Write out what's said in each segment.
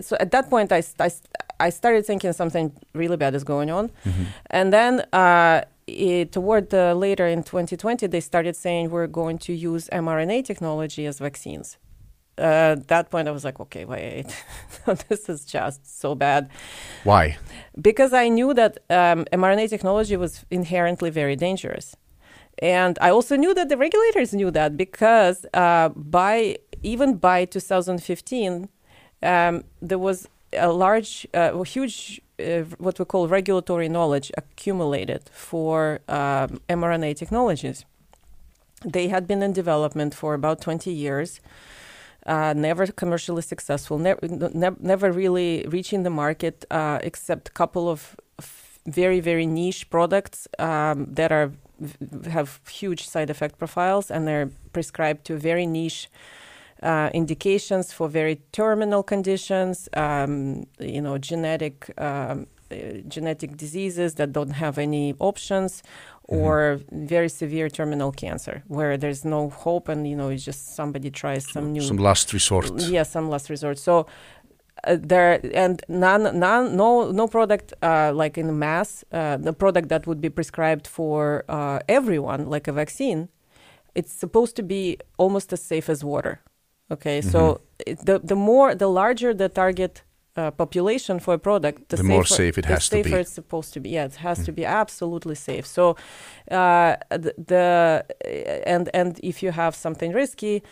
so at that point, I I started thinking something really bad is going on. And then uh, it, toward the later in 2020, they started saying we're going to use mRNA technology as vaccines. Uh, at that point, I was like, okay, wait, this is just so bad. Why? Because I knew that um, mRNA technology was inherently very dangerous. And I also knew that the regulators knew that because uh, by even by 2015, um, there was a large, uh, huge, uh, what we call regulatory knowledge accumulated for um, mRNA technologies. They had been in development for about 20 years, uh, never commercially successful, never, ne- never really reaching the market, uh, except a couple of f- very, very niche products um, that are have huge side effect profiles and they're prescribed to very niche uh, indications for very terminal conditions, um, you know, genetic um, uh, genetic diseases that don't have any options, or very severe terminal cancer where there's no hope and you know it's just somebody tries some new Some last resort. yeah some last resort. So uh, there and none, none no no product uh, like in mass uh, the product that would be prescribed for uh, everyone like a vaccine it's supposed to be almost as safe as water okay so the the more the larger the target uh, population for a product the, The more safer- safe it has to be. it's supposed to be. Yeah it has to be absolutely safe. So uh, the, the and and if you have something risky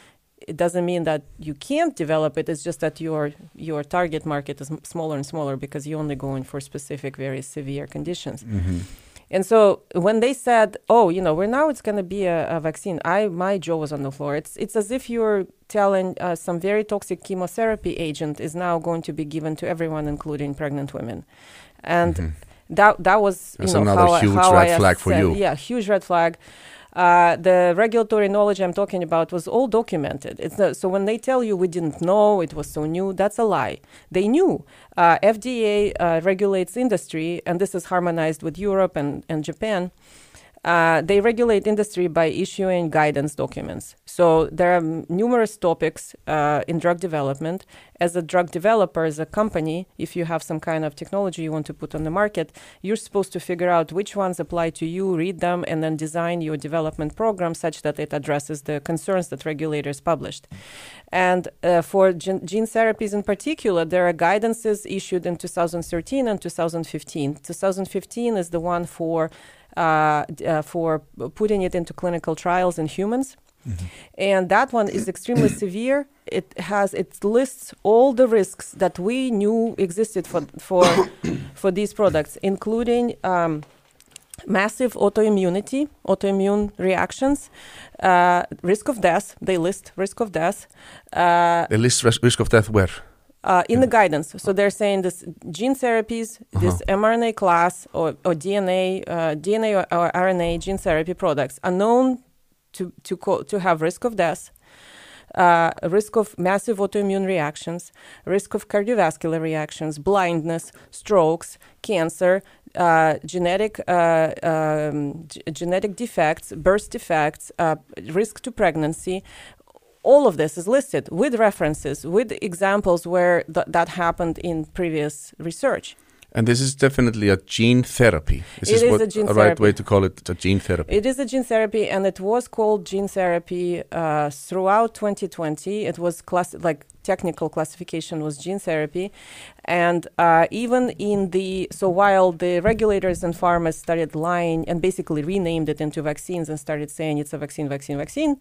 it doesn't mean that you can't develop it. It's just that your your target market is smaller and smaller because you're only going for specific very severe conditions and so when they said oh you know we're now it's going to be a, a vaccine i my jaw was on the floor. It's it's as if you're telling uh, some very toxic chemotherapy agent is now going to be given to everyone including pregnant women. And that that was you know another how, huge how red I flag for you. yeah huge red flag uh, the regulatory knowledge I'm talking about was all documented. Not, so when they tell you we didn't know it was so new, that's a lie. They knew. Uh, FDA uh, regulates industry, and this is harmonized with Europe and, and Japan. Uh, they regulate industry by issuing guidance documents. So there are numerous topics uh, in drug development. As a drug developer, as a company, if you have some kind of technology you want to put on the market, you're supposed to figure out which ones apply to you, read them, and then design your development program such that it addresses the concerns that regulators published. And uh, for gene, gene therapies in particular, there are guidances issued in 2013 and 2015. 2015 is the one for for putting it into clinical trials in humans. And that one is extremely severe. It has it lists all the risks that we knew existed for for for these products, including um, massive autoimmunity, autoimmune reactions, uh, risk of death. They list risk of death. Uh, The list ris- risk of death where? Uh, in the guidance. So they're saying this gene therapies, this mRNA class or, or DNA, uh, DNA or, or RNA gene therapy products are known to to co- to have risk of death. Uh, risk of massive autoimmune reactions, risk of cardiovascular reactions, blindness, strokes, cancer, uh, genetic uh, um, g- genetic defects, birth defects, uh, risk to pregnancy, all of this is listed with references, with examples where th- that happened in previous research. And this is definitely a gene therapy. Is It this is what a gene right therapy. way to call it? A gene therapy. It is a gene therapy, and it was called gene therapy uh, throughout 2020. It was class like technical classification was gene therapy, and uh, even in the so while the regulators and pharma started lying and basically renamed it into vaccines and started saying it's a vaccine, vaccine, vaccine.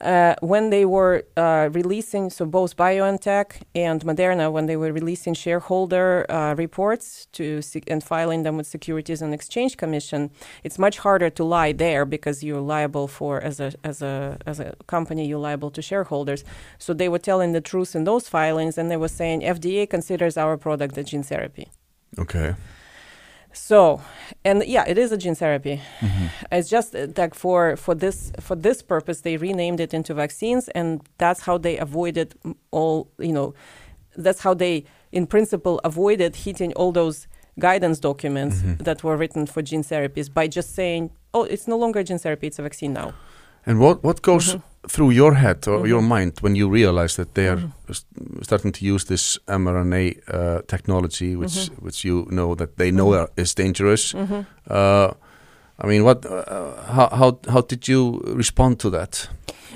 Uh, when they were uh, releasing, so both BioNTech and Moderna, when they were releasing shareholder uh, reports to and filing them with Securities and Exchange Commission, it's much harder to lie there because you're liable for as a as a as a company you're liable to shareholders. So they were telling the truth in those filings, and they were saying FDA considers our product a gene therapy. Okay. So, and yeah, it is a gene therapy. It's just uh, like for for this for this purpose, they renamed it into vaccines, and that's how they avoided all. You know, that's how they, in principle, avoided hitting all those guidance documents that were written for gene therapies by just saying, "Oh, it's no longer gene therapy; it's a vaccine now." And what what goes Mm-hmm. through your head or Mhm. your mind when you realize that they are Mhm. s- starting to use this mRNA uh, technology, which Mhm. which you know that they know Mhm. are, is dangerous? Uh, I mean, what? Uh, how how how did you respond to that?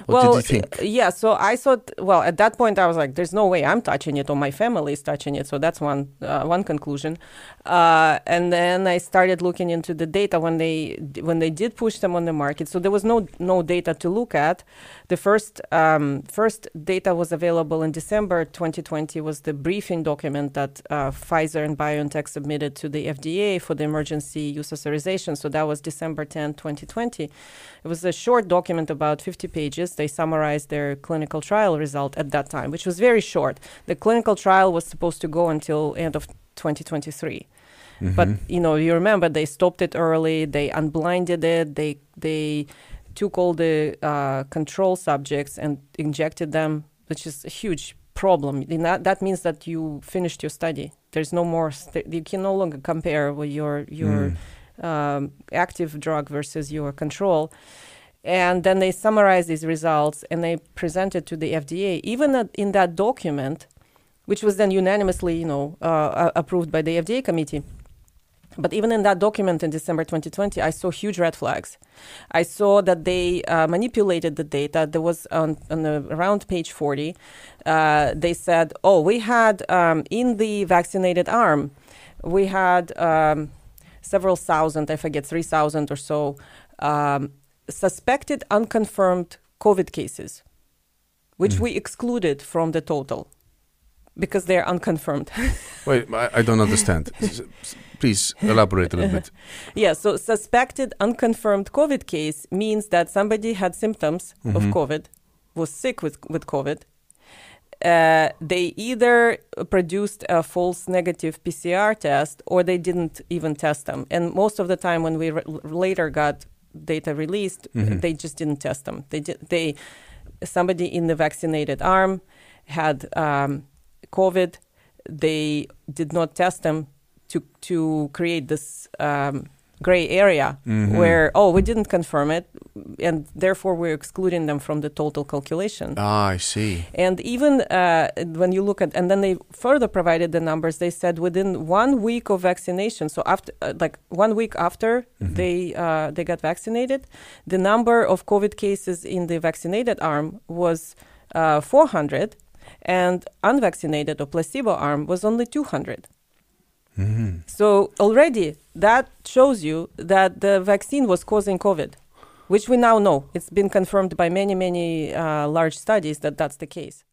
What well, did you think? uh, yeah. So I thought, well, at that point, I was like, "There's no way I'm touching it, or my family is touching it." So that's one uh, one conclusion. Uh, and then I started looking into the data when they when they did push them on the market. So there was no no data to look at. The first um, first data was available in December 2020. Was the briefing document that uh, Pfizer and BioNTech submitted to the FDA for the emergency use authorization. So that was December 10, 2020. It was a short document about 50 pages. They summarized their clinical trial result at that time, which was very short. The clinical trial was supposed to go until end of 2023. But Mhm. you know, you remember they stopped it early. They unblinded it. They they took all the uh, control subjects and injected them, which is a huge problem. In that, that means that you finished your study. There's no more. St- you can no longer compare with your your Mm. Um, active drug versus your control. And then they summarize these results and they present it to the FDA. Even in that document, which was then unanimously, you know, uh, approved by the FDA committee. But even in that document in December 2020, I saw huge red flags. I saw that they uh, manipulated the data. There was on, on the, around page 40, uh, they said, oh, we had um, in the vaccinated arm, we had um, several thousand, I forget, 3,000 or so, um, suspected unconfirmed COVID cases, which Mm. we excluded from the total because they're unconfirmed. Wait, I, I don't understand. Please elaborate a little bit. yeah, so suspected unconfirmed COVID case means that somebody had symptoms of Mhm. COVID, was sick with, with COVID. Uh, they either produced a false negative PCR test or they didn't even test them. And most of the time, when we re- later got data released, Mhm. they just didn't test them. They did. They somebody in the vaccinated arm had um, COVID. They did not test them to to create this um, gray area Mhm. where oh we didn't confirm it, and therefore we're excluding them from the total calculation. Ah, I see. And even uh, when you look at, and then they further provided the numbers. They said within one week of vaccination, so after, uh, like one week after Mhm. they uh, they got vaccinated, the number of COVID cases in the vaccinated arm was uh, 400, and unvaccinated or placebo arm was only 200. Mhm. So already that shows you that the vaccine was causing COVID, which we now know. It's been confirmed by many, many uh, large studies that that's the case.